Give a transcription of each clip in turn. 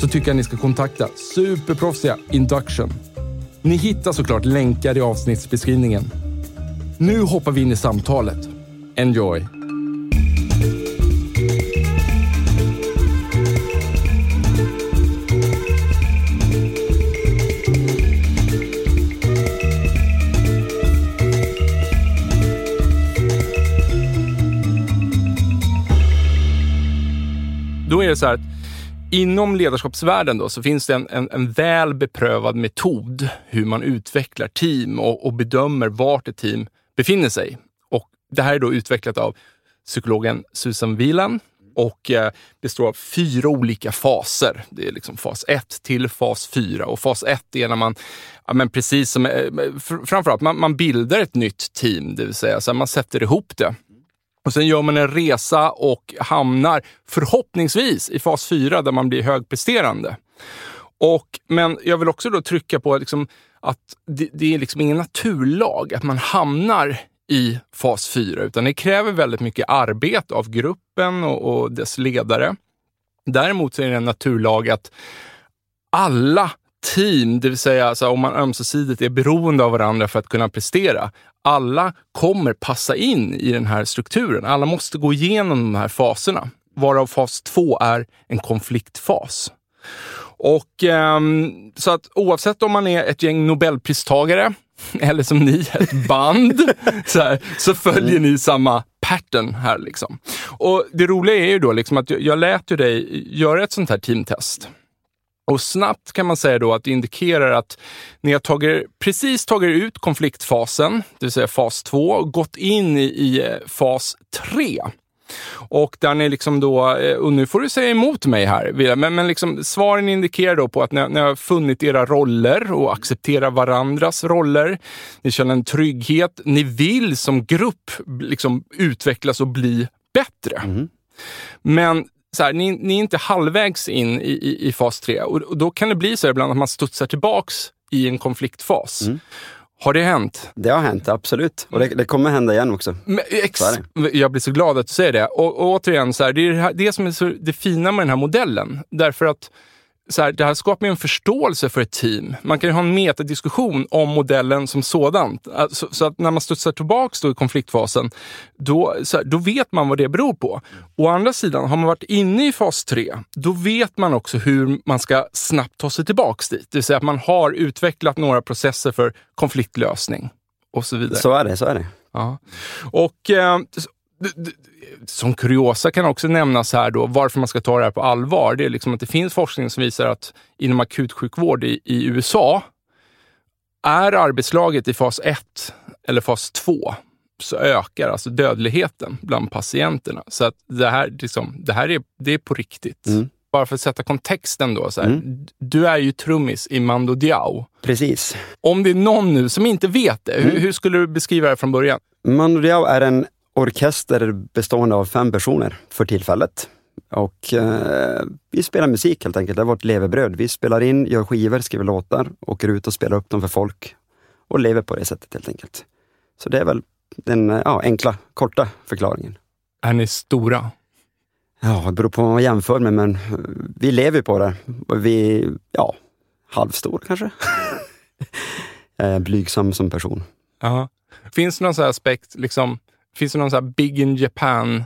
så tycker jag ni ska kontakta superproffsiga Induction. Ni hittar såklart länkar i avsnittsbeskrivningen. Nu hoppar vi in i samtalet. Enjoy! Då är det så här att inom ledarskapsvärlden då, så finns det en, en, en väl beprövad metod hur man utvecklar team och, och, bedömer vart ett team befinner sig. Och det här är då utvecklat av psykologen Susan Wieland och eh, består av fyra olika faser. Det är liksom fas 1 till fas 4 och fas 1 är när man, ja, men precis som, eh, framförallt man, man bildar ett nytt team, det vill säga så man sätter ihop det. Och sen gör man en resa och hamnar förhoppningsvis i fas 4 där man blir högpresterande. Och, men jag vill också då trycka på liksom att det, det är liksom ingen naturlag att man hamnar i fas 4, utan det kräver väldigt mycket arbete av gruppen och, och dess ledare. Däremot är det en naturlag att alla team, det vill säga alltså om man ömsesidigt är beroende av varandra för att kunna prestera, alla kommer passa in i den här strukturen. Alla måste gå igenom de här faserna, varav fas två är en konfliktfas. Och eh, Så att oavsett om man är ett gäng nobelpristagare eller som ni, ett band, så, här, så följer ni samma pattern här. Liksom. Och Det roliga är ju då liksom att jag lät ju dig göra ett sånt här teamtest. Och snabbt kan man säga då att det indikerar att ni har tagit, precis tagit ut konfliktfasen, det vill säga fas 2, och gått in i, i eh, fas 3. Och där ni liksom då, eh, och nu får du säga emot mig här, men, men liksom, svaren indikerar då på att ni, ni har funnit era roller och accepterar varandras roller. Ni känner en trygghet. Ni vill som grupp liksom utvecklas och bli bättre. Mm. Men så här, ni, ni, är inte halvvägs in i, i, i fas 3 och, och, då kan det bli så ibland att man studsar tillbaks i en konfliktfas. Mm. Har det hänt? Det har hänt, absolut. Och det, det kommer hända igen också. Men, ex, jag blir så glad att du säger det. Och, och återigen, så här, det är det, det som är så, det fina med den här modellen. Därför att så här, det här skapar en förståelse för ett team. Man kan ju ha en metadiskussion om modellen som sådant. Alltså, så att när man studsar tillbaka i konfliktfasen, då, här, då vet man vad det beror på. Å andra sidan, har man varit inne i fas 3, då vet man också hur man ska snabbt ta sig tillbaka dit. Det vill säga att man har utvecklat några processer för konfliktlösning och så vidare. Så är det, så är det. Ja. Och, eh, som kuriosa kan också nämnas här då, varför man ska ta det här på allvar. Det är liksom att det finns forskning som visar att inom akutsjukvård i, i USA är arbetslaget i fas 1 eller fas 2 så ökar alltså dödligheten bland patienterna. Så att det här, liksom, det här är, det är på riktigt. Mm. Bara för att sätta kontexten då. Så här, mm. Du är ju trummis i Mando Diao. Precis. Om det är någon nu som inte vet det, mm. hur, hur, skulle du beskriva det från början? Mando Diao är en orkester bestående av fem personer för tillfället. Och eh, vi spelar musik helt enkelt, det är vårt levebröd. Vi spelar in, gör skivor, skriver låtar, åker ut och spelar upp dem för folk och lever på det sättet helt enkelt. Så det är väl den ja, enkla, korta förklaringen. Är ni stora? Ja, det beror på vad man jämför med, men vi lever på det. Vi, ja, halvstor kanske. Är blygsam som person. Aha. Finns det någon aspekt, liksom, Finns det någon sån här Big in Japan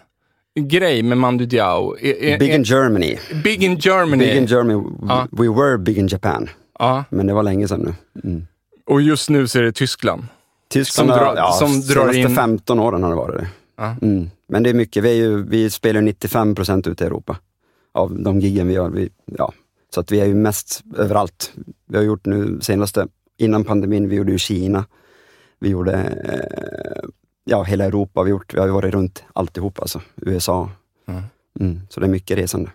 grej med Mandu Diao? Är, är, Big in Germany. Big in Germany. Big in Germany. Ja. We were big in Japan. ja. Men det var länge sedan nu. Mm. Och just nu så är det Tyskland. Tyskland Som drar- ja, som drar senaste in- 15 åren har det varit det. Ja. Mm. Men det är mycket, vi, är ju, vi spelar 95 procent ute i Europa av de giggen vi gör. Vi, ja. Så att vi är ju mest överallt. Vi har gjort nu senaste, innan pandemin, vi gjorde ju Kina. Vi gjorde eh, ja, hela Europa, vi, gjort, vi har varit runt alltihop alltså. USA. Mm. Mm. Så det är mycket resande.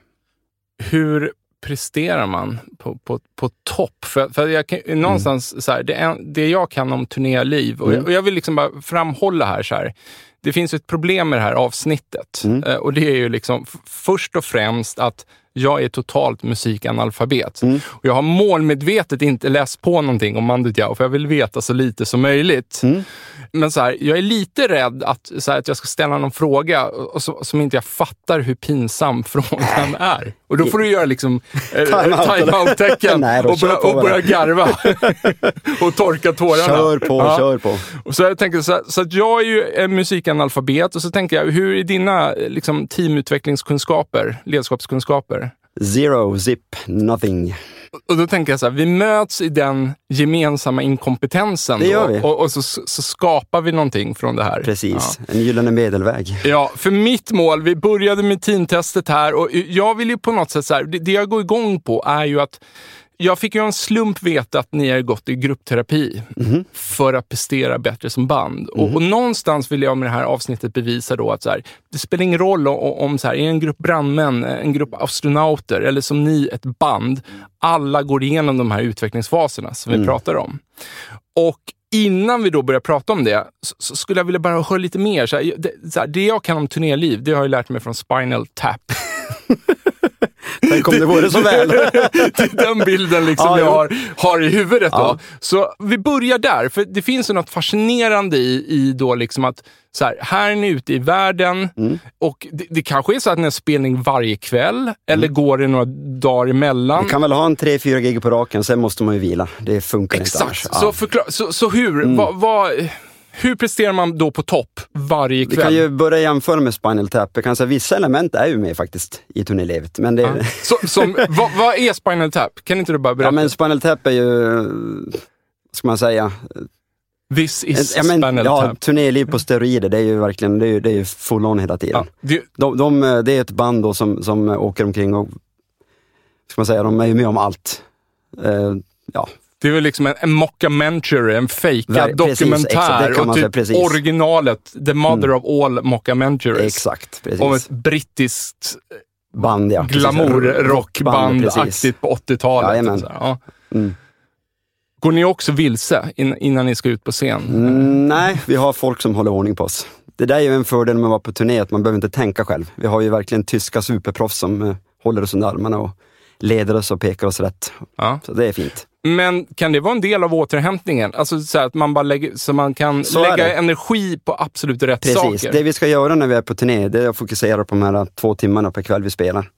Hur presterar man på, på, på topp? För, för jag kan, någonstans, så här, det, är, det jag kan om turnéliv, och, Mm. jag, och jag vill liksom bara framhålla här, så här det finns ett problem med det här avsnittet. Mm. Eh, och det är ju liksom först och främst att jag är totalt musikanalfabet. Mm. Och jag har målmedvetet inte läst på någonting om Mando Diao, för jag vill veta så lite som möjligt. Mm. Men så här, jag är lite rädd att, så här, att jag ska ställa någon fråga och, så, som inte jag fattar hur pinsam frågan är. Och då får du göra liksom eh, time-out-tecken då och, börja, och börja garva. och torka tårarna. Kör på, Ja. kör på. Och så jag tänker så, här, så att jag är ju musikanalfabet och så tänker jag, hur är dina eh, liksom, teamutvecklingskunskaper, ledarskapskunskaper? Zero, zip, nothing. Och då tänker jag så här, vi möts i den gemensamma inkompetensen Det gör då, vi. och, och så, så skapar vi någonting från det här. Precis, en gyllene medelväg. Ja. ja, för mitt mål, vi började med teamtestet här och jag vill ju på något sätt, så här, det, det jag går igång på är ju att jag fick ju en slump veta att ni har gått i gruppterapi Mhm. för att prestera bättre som band. Och, och någonstans vill jag med det här avsnittet bevisa då att så här, det spelar ingen roll om, om så här, är en grupp brandmän, en grupp astronauter eller som ni, ett band. Alla går igenom de här utvecklingsfaserna som vi pratar om. Och innan vi då börjar prata om det, så, så skulle jag vilja bara höra lite mer. Så här, det, så här, det jag kan om turnéliv, det har jag lärt mig från Spinal Tap. Tänk om det vore så väl. det är den bilden liksom Ja, jag har, har i huvudet. Då. Ja. Så vi börjar där, för det finns något fascinerande i, i då liksom att så här, här är ni ute i världen Mm. och det, det kanske är så att ni har spelning varje kväll, eller går det några dagar emellan? Vi Mm. kan väl ha en tre, fyra gig på raken, sen måste man ju vila. Det funkar inte Exakt. annars. Så, Ja. Mm. så, så hur, vad, vad, hur presterar man då på topp varje Vi kväll? kan ju börja jämföra med Spinal Tap. Jag kan säga vissa element är ju med faktiskt i turnélivet. Men, det, Ja. Så, som, vad, vad är Spinal Tap? Kan inte du bara berätta? ja, men Spinal Tap är ju, ska man säga, This is ja, men, Spinal ja, Tap. turnéliv på steroider. Det är ju verkligen, det är ju, det är full on hela tiden. Ja, det, De, de, det är ett band då som, som åker omkring och, ska man säga, de är ju med om allt. Eh, ja, Det är väl liksom en, en mockumentary, en fejkad dokumentär. exakt, och säga, typ. Mm. originalet, the mother of all mockumentaries. exakt. Precis. Om ett brittiskt band, ja. precis. glamour-rockband precis. aktigt på 80-talet. Jajamän. och så här, ja. Mm. Går ni också vilse in, innan ni ska ut på scen? Mm, nej, vi har folk som håller ordning på oss. Det där är ju en fördel med att vara på turné, att man behöver inte tänka själv. Vi har ju verkligen tyska superproffs som eh, håller oss under armarna och leder oss och pekar oss rätt. Ja. Så det är fint. Men kan det vara en del av återhämtningen? Alltså så att man bara lägger, så man kan Så lägga energi på absolut rätt Precis. saker? Det vi ska göra när vi är på turné, det är att fokusera på de här två timmarna per kväll vi spelar.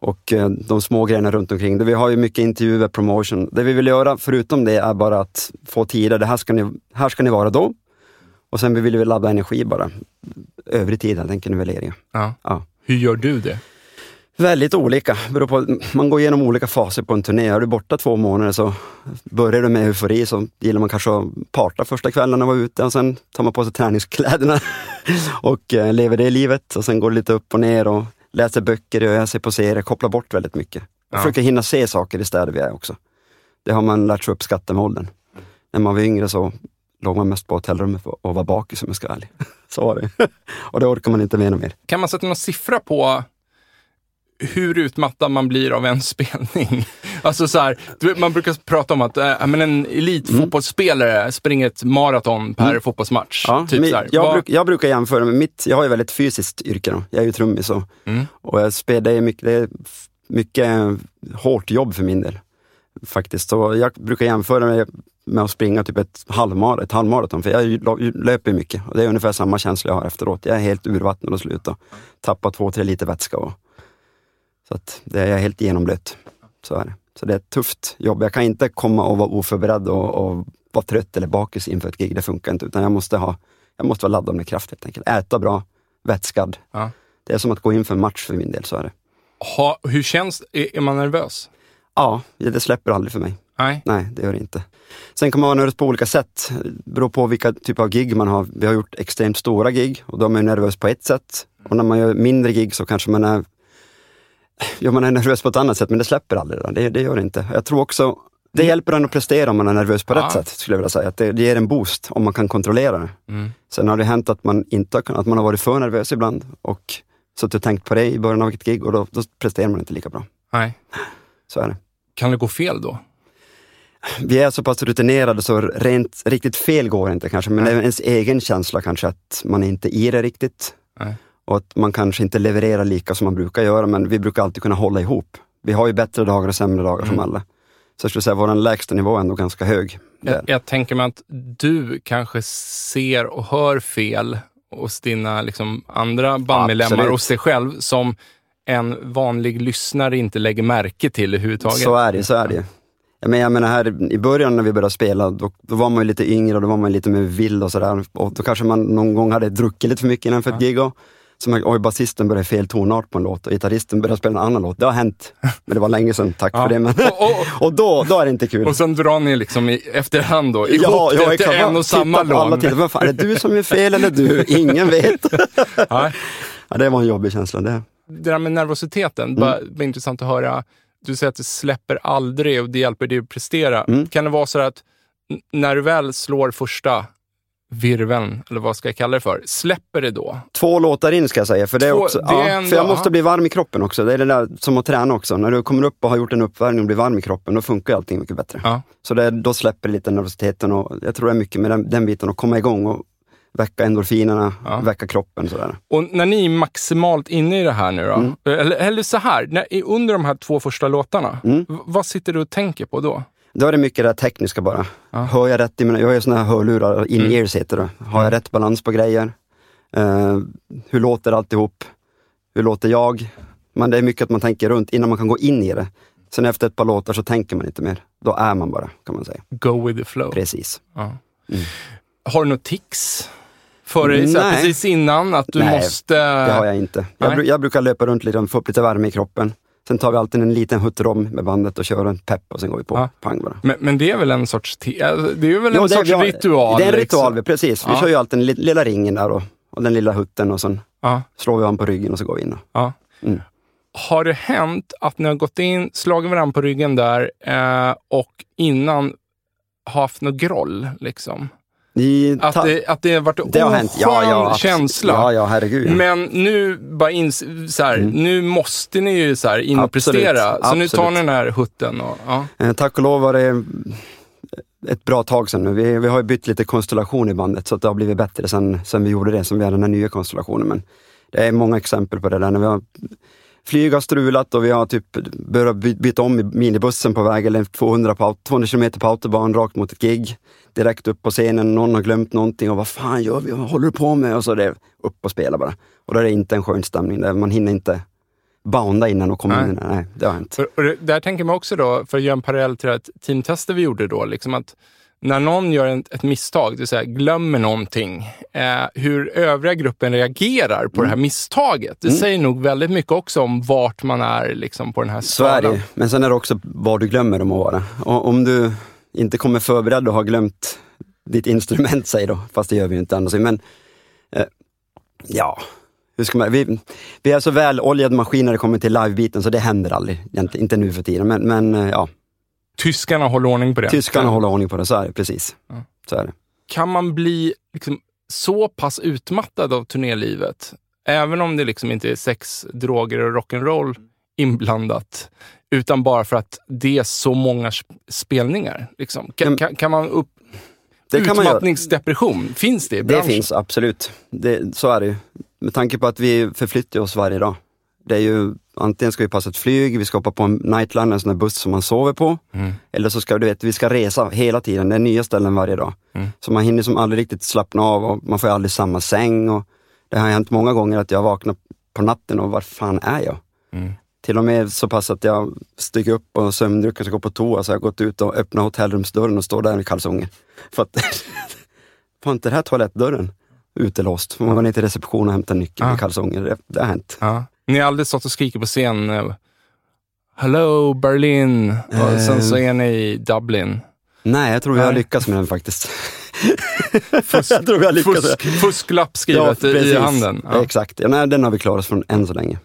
Och eh, de små grejerna runt omkring. Vi har ju mycket intervjuer, promotion. Det vi vill göra förutom det är bara att få tider. Det här ska ni, här ska ni vara då. Och sen vill vi ladda energi bara. Övrig tid helt enkelt när vi är lediga. Ja. Ja. Hur gör du det? Väldigt olika. På, man går igenom olika faser på en turné. Är du borta två månader så börjar du med eufori så gillar man kanske att parta första kvällen och vara ute och sen tar man på sig träningskläderna och eh, lever det livet och sen går det lite upp och ner och läser böcker, jag ser på serier, kopplar bort väldigt mycket. Jag Ja. försöker hinna se saker i städer vi är också. Det har man lärt sig uppskatta med åldern. När man var yngre så låg man mest på hotellrummet och var bakis om jag ska vara ärlig. Så var det. och det orkar man inte med mer. Kan man sätta någon siffra på hur utmattad man blir av en spelning? Alltså så här, man brukar prata om att äh, men en elitfotbollsspelare springer ett maraton per fotbollsmatch. Mm. Ja, typ men jag, bruk, jag brukar jämföra med mitt, jag har ju väldigt fysiskt yrke då. Jag är ju trummis och, Mm. och jag spelar, det är mycket, det är mycket hårt jobb för min del. Faktiskt. Så jag brukar jämföra med, med att springa typ ett, halvmar, ett halvmaraton, för jag löper mycket. Och det är ungefär samma känsla jag har efteråt. Jag är helt urvattnad och slut och tappar två, tre liter vätska. Och, så att det är helt genomblöt. Så är det. Så det är ett tufft jobb. Jag kan inte komma och vara oförberedd och, och vara trött eller bakis inför ett gig. Det funkar inte. Utan jag måste, ha, jag måste vara laddad med kraft helt enkelt. Äta bra, vätskad. Ja. Det är som att gå in för en match för min del, så är det. Ha, hur känns är, är man nervös? Ja, det släpper aldrig för mig. Nej. Nej, det gör det inte. Sen kan man vara nervös på olika sätt. Det beror på vilka typer av gig man har. Vi har gjort extremt stora gig och då är man nervös på ett sätt. Och när man gör mindre gig så kanske man är, ja, man är nervös på ett annat sätt, men det släpper aldrig. Det, det gör det inte. Jag tror också, det hjälper en att prestera om man är nervös på Ja. rätt sätt, skulle jag vilja säga. Att det, det ger en boost om man kan kontrollera det. Mm. Sen har det hänt att man inte har kunnat, att man har varit för nervös ibland och suttit och tänkt på det i början av ett gig och då, då presterar man inte lika bra. Nej. Så är det. Kan det gå fel då? vi är så pass rutinerade så rent, riktigt fel går inte kanske, men det är ens egen känsla kanske att man är inte i det riktigt. Nej. Och att man kanske inte levererar lika som man brukar göra, men vi brukar alltid kunna hålla ihop. Vi har ju bättre dagar och sämre dagar som alla. Så jag skulle säga att vår lägsta nivå är ändå ganska hög. Jag, jag tänker mig att du kanske ser och hör fel hos dina liksom, andra bandmedlemmar och hos dig själv som en vanlig lyssnare inte lägger märke till överhuvudtaget. Så är det, så är det. Ja, men jag menar här i början när vi började spela, då, då var man ju lite yngre och då var man lite mer vild och sådär. Och då kanske man någon gång hade druckit lite för mycket innan för ett gig. Och, så man, oj, basisten började fel tonart på en låt och gitarristen började spela en annan låt. Det har hänt, men det var länge sedan, tack Ja. för det. Men, Och- och- och då, då är det inte kul. Och sen drar ni liksom i efterhand då, ihop det till en och samma på alla tittar, fan, är det du som är fel eller du? Ingen vet. Ja. Ja, det var en jobbig känsla det. Det där med nervositeten, Mm. bara, bara intressant att höra. Du säger att det släpper aldrig och det hjälper dig att prestera. Mm. Kan det vara så att när du väl slår första virveln, eller vad ska jag kalla det för, släpper det då? Två låtar in ska jag säga, för, det är Två- också, det är ja, ändå- för jag måste ja. bli varm i kroppen också. Det är det där som att träna också. När du kommer upp och har gjort en uppvärmning och blir varm i kroppen, då funkar allting mycket bättre. Ja. Så det, då släpper lite nervositeten och jag tror det är mycket med den, den biten, att komma igång och väcka endorfinerna, Ja. väcka kroppen sådär. Och när ni är maximalt inne i det här nu då, Mm. eller, eller så här, när, under de här två första låtarna, Mm. vad sitter du och tänker på då? Då är det mycket det tekniska bara. Ja. Hör jag rätt i mina, jag har ju såna här hörlurar, in-ears heter det. Har jag Mm. rätt balans på grejer? Eh, hur låter alltihop? Hur låter jag? Men det är mycket att man tänker runt innan man kan gå in i det. Sen efter ett par låtar så tänker man inte mer. Då är man bara, kan man säga. Go with the flow. Precis. Ja. Mm. Har du något tics för dig så precis innan att du Nej, måste... Det har jag inte. Jag, jag brukar löpa runt lite, få upp lite värme i kroppen. Sen tar vi alltid en liten hutt rom med bandet och kör en pepp och sen går vi på. Ja. Pang bara. Men, men det är väl en sorts, te- det är väl Jo, en det- sorts vi har- ritual? Det är en liksom. ritual, precis. Vi Ja. kör ju alltid den li- lilla ringen där och, och den lilla hutten och sen Ja, slår vi an på ryggen och så går vi in. Ja. Mm. Har det hänt att ni har gått in, slagit varandra på ryggen där eh, och innan haft något groll? Liksom? I, Att, ta- det, att det har varit det har oskön. Ja, ja, absolut. känsla? Ja, ja, herregud. Ja. Men nu, bara ins- så här, Mm. nu måste ni ju så här in och Absolut. Så nu tar absolut. ni den här hutten. Och, ja. Eh, tack och lov var det ett bra tag sedan nu. Vi, vi har ju bytt lite konstellation i bandet så att det har blivit bättre sen, sen vi gjorde det, sen vi hade den här nya konstellationen. Men det är många exempel på det där när vi har flyg har strulat och vi har typ börjat by, byta om i minibussen på väg eller 200, på, aut- 200 kilometer på autobahn rakt mot ett gig. Direkt upp på scenen, någon har glömt någonting och vad fan gör vi, vad håller du på med? Och så är det upp och spela bara. Och då är det inte en skön stämning, där man hinner inte bounda innan och komma in. Nej, det har hänt. För, och det, där tänker man också då, för att göra en parallell till det teamtester vi gjorde då, liksom att när någon gör ett misstag, det vill säga glömmer någonting, eh, hur övriga gruppen reagerar på det Mm. här misstaget. Det säger nog väldigt mycket också om vart man är liksom, på den här Så är skalan. det. Men sen är det också vad du glömmer om att vara. Och om du inte kommer förberedd och har glömt ditt instrument, säg då, fast det gör vi ju inte annars. Men eh, ja, man, vi, vi är så väl oljade maskiner när det kommer till livebiten så det händer aldrig. Inte nu för tiden, men, men eh, ja, Tyskarna håller ordning på det. tyskarna håller ordning på det, så är det precis. Ja. Så är det. Kan man bli liksom, så pass utmattad av turnélivet, även om det liksom inte är sex, droger och rock'n'roll inblandat, utan bara för att det är så många sp- spelningar? Liksom. Kan, kan, kan man upp... Det kan man göra. Utmattningsdepression, finns det i Det branschen? finns absolut. Det, så är det ju. Med tanke på att vi förflyttar oss varje dag. Det är ju, antingen ska vi passa ett flyg, vi ska hoppa på en nightliner, en sån där buss som man sover på. Mm. Eller så ska du vet, vi ska resa hela tiden, det är nya ställen varje dag. Mm. Så man hinner som aldrig riktigt slappna av och man får aldrig samma säng. Och det har hänt många gånger att jag vaknar på natten och var fan är jag? Mm. Till och med så pass att jag stiger upp och sömndrucken ska gå på toa, så jag har gått ut och öppnat hotellrumsdörren och står där i kalsonger. För att, var inte det här toalettdörren? utelåst. Man går ner till receptionen och hämtar nyckeln Ah. i kalsonger. Det, det har hänt. Ja. Ni har aldrig stått och skrikit på scen, eh, Hello Berlin, och sen så är ni i Dublin. Nej, jag tror vi har lyckats med den faktiskt. Fusk, jag tror vi har lyckats fusk, fusklapp skrivet i precis. handen. Ja. Exakt. Ja, nej, den har vi klarat oss från än så länge.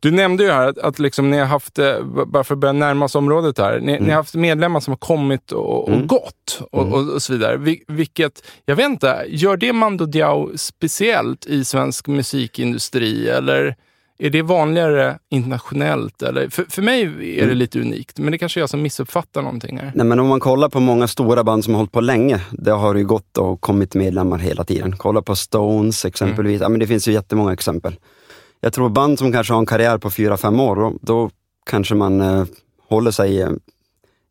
Du nämnde ju här att, att liksom ni har haft, eh, bara för att börja närma oss området här, ni, ni har haft medlemmar som har kommit och, och Mm. gått och, och, och så vidare. Vil, vilket, jag vet inte, gör det Mando Diao speciellt i svensk musikindustri eller är det vanligare internationellt? Eller? För, för mig är det lite unikt, men det kanske är jag som missuppfattar någonting här. Nej, men om man kollar på många stora band som har hållit på länge, det har ju gått och kommit medlemmar hela tiden. Kolla på Stones exempelvis. Ja, men det finns ju jättemånga exempel. Jag tror band som kanske har en karriär på fyra fem år, då, då kanske man eh, håller sig eh,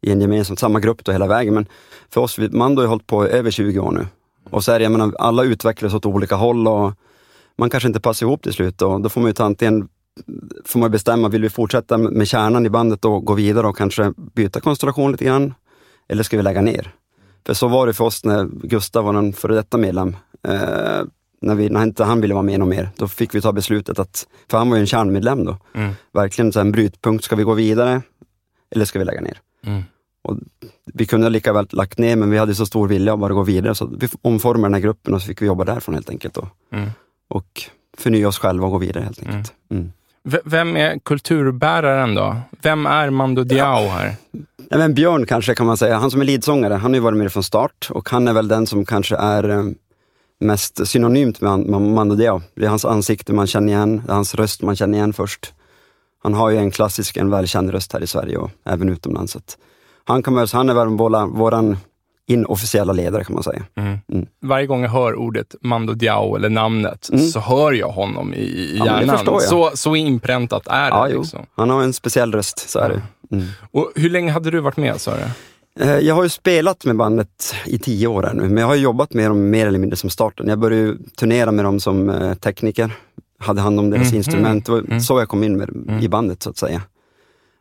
i en gemensam, samma grupp då hela vägen. Men för oss, Mando har ju hållit på över 20 år nu. Och så är det, jag menar, alla utvecklas åt olika håll och man kanske inte passar ihop till slut. Och då får man ju antingen får man bestämma, vill vi fortsätta med kärnan i bandet och gå vidare och kanske byta konstellation lite grann? Eller ska vi lägga ner? För så var det för oss när Gustav var en före detta medlem. Eh, när, vi, när inte han ville vara med något mer, då fick vi ta beslutet att, för han var ju en kärnmedlem då, Mm. verkligen så en brytpunkt, ska vi gå vidare eller ska vi lägga ner? Mm. Och vi kunde lika väl lagt ner, men vi hade så stor vilja att bara gå vidare, så vi omformade den här gruppen och så fick vi jobba därifrån helt enkelt. Då. Mm. Och förnya oss själva och gå vidare helt enkelt. Mm. V- Vem är kulturbäraren då? Vem är Mando Diao här? Nej, men Björn kanske kan man säga, han som är leadsångare, han har ju varit med från start och han är väl den som kanske är eh, mest synonymt med, Mando Diao. Det är hans ansikte man känner igen, det är hans röst man känner igen först. Han har ju en klassisk, en välkänd röst här i Sverige och även utomlands. Han, kan, han är väl våra, våran inofficiella ledare kan man säga. Mm. Varje gång jag hör ordet Mando Diao eller namnet Mm. så hör jag honom i, i Ja, det hjärnan. jag. så, så inpräntat är det. Ja, jo. liksom. Han har en speciell röst, så är det. Mm. Och hur länge hade du varit med sa du? Eh, Jag har ju spelat med bandet i tio år här nu, men jag har jobbat med dem mer eller mindre som starten. Jag började turnera med dem som eh, tekniker, hade hand om deras Mhm. instrument. Det var Mm. så jag kom in med, Mm. i bandet så att säga.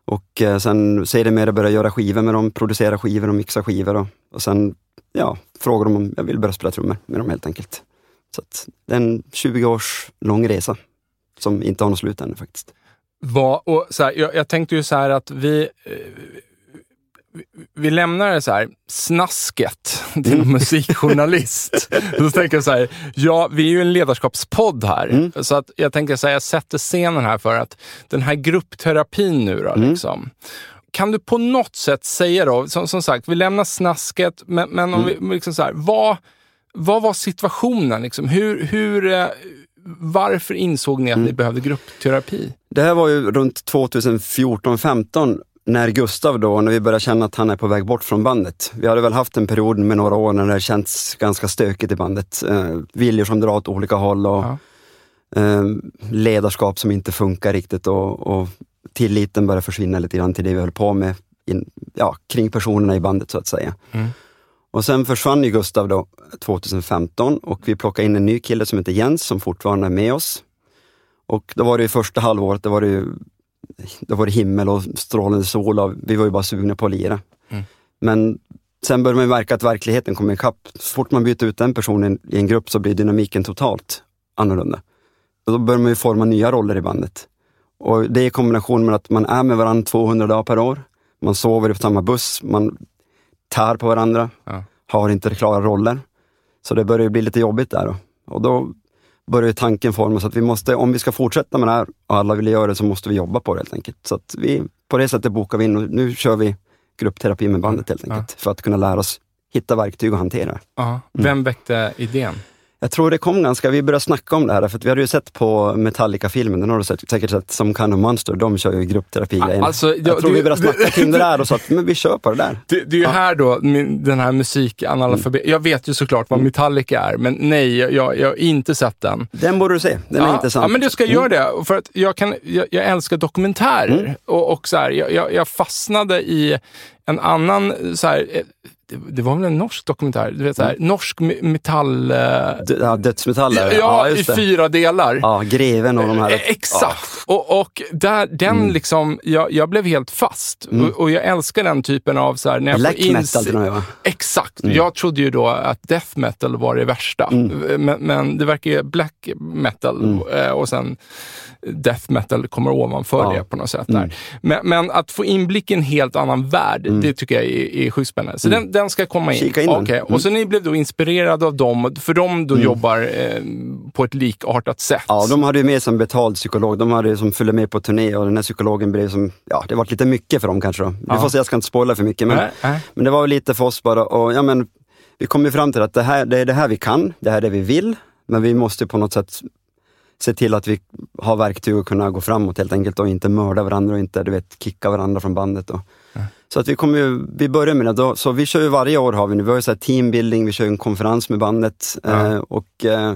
Och eh, sen sedermera började jag göra skivor med dem, producera skivor och mixa skivor. Och, och sen ja, frågade de om jag ville börja spela trummor med dem helt enkelt. Så att, det är en 20 års lång resa som inte har något slut ännu faktiskt. Va, och så här, jag, jag tänkte ju så här att vi, eh, vi, lämnar så här, snasket till Mm. musikjournalist. Då tänker jag så här, ja, vi är ju en ledarskapspodd här. Mm. Så att jag tänker så här, jag sätter scenen här för att den här gruppterapin nu då, Mm. liksom. Kan du på något sätt säga då, som, som sagt, vi lämnar snasket, men, men om Mm. vi, liksom så här, vad, vad var situationen? Liksom? Hur, hur, eh, varför insåg ni att Mm. ni behövde gruppterapi? Det här var ju runt 2014-15 när Gustav då, när vi började känna att han är på väg bort från bandet. Vi hade väl haft en period med några år när det känts ganska stökigt i bandet. Eh, viljor som drar åt olika håll och Ja. eh, ledarskap som inte funkar riktigt och, och tilliten börjar försvinna lite grann till det vi höll på med in, ja, kring personerna i bandet så att säga. Mm. Och sen försvann ju Gustav då 2015 och vi plockade in en ny kille som heter Jens som fortfarande är med oss. Och då var det ju första halvåret, då var det då var det himmel och strålande sol och vi var ju bara sugna på att lira. Mm. Men sen började man märka att verkligheten kommer ikapp. Så fort man byter ut den personen i en grupp så blir dynamiken totalt annorlunda. Och då börjar man ju forma nya roller i bandet. Och det är i kombination med att man är med varandra 200 dagar per år. Man sover på samma buss, man tär på varandra, Ja. har inte klara roller. Så det börjar bli lite jobbigt där. Då. Och då börjar tanken formas att vi måste, om vi ska fortsätta med det här och alla vill göra det så måste vi jobba på det helt enkelt. Så att vi, på det sättet bokar vi in och nu kör vi gruppterapi med bandet helt Ja. enkelt. För att kunna lära oss hitta verktyg och hantera det. Ja. Vem väckte idén? Jag tror det kom ganska, vi började snacka om det här, för vi hade ju sett på Metallica-filmen, den har du sett, säkert sett, som Kind of Monster, de kör ju gruppterapi-grejen. Alltså, jag ja, tror vi började snacka kring det där och sa att men vi kör på det där. Det, det är ju här då, min, den här musikanalfabet. Jag vet ju såklart vad Metallica är, men nej, jag, jag har inte sett den. Den borde du se, den är ja, intressant. Ja, men det ska jag göra det. För att jag, kan, jag, jag älskar dokumentärer. Mm. Och, och så här, jag, jag, jag fastnade i en annan så här, eh, det, var väl en norsk dokumentär, du vet så här, norsk me- metall... ja, dödsmetaller. ja, i just det. fyra delar. Ja, greven och de här. Eh, Exakt! Och, och där, den Mm. liksom, jag, jag blev helt fast. Och, och jag älskar den typen av så här, när jag Black metal med va? Exakt. Mm. Jag trodde ju då att death metal var det värsta. Men, men det verkar ju black metal eh, och sen death metal kommer ovanför Mm. Ja. Mm. det på något sätt. Men, men att få inblick i en helt annan värld, det tycker jag är, är sjukt spännande. Så den, den ska komma in. Mm. Kika in. Okej. Mm. Och så ni blev då inspirerade av dem, för de då jobbar eh, på ett likartat sätt. Ja, de hade ju med som betald psykolog. De hade som följde med på turné och den här psykologen blev som, ja det var lite mycket för dem kanske då. Vi får se, jag ska inte spoila för mycket. Men, Nej, nej. men det var väl lite för oss bara och ja men vi kom ju fram till att det, här, det är det här vi kan, det här är det vi vill. Men vi måste på något sätt se till att vi har verktyg att kunna gå framåt helt enkelt och inte mörda varandra och inte du vet, kicka varandra från bandet. Och. Så att vi kommer ju, vi börjar med det. Då, så vi kör ju varje år har vi nu, vi har ju så teambuilding, vi kör en konferens med bandet Ja. eh, och eh,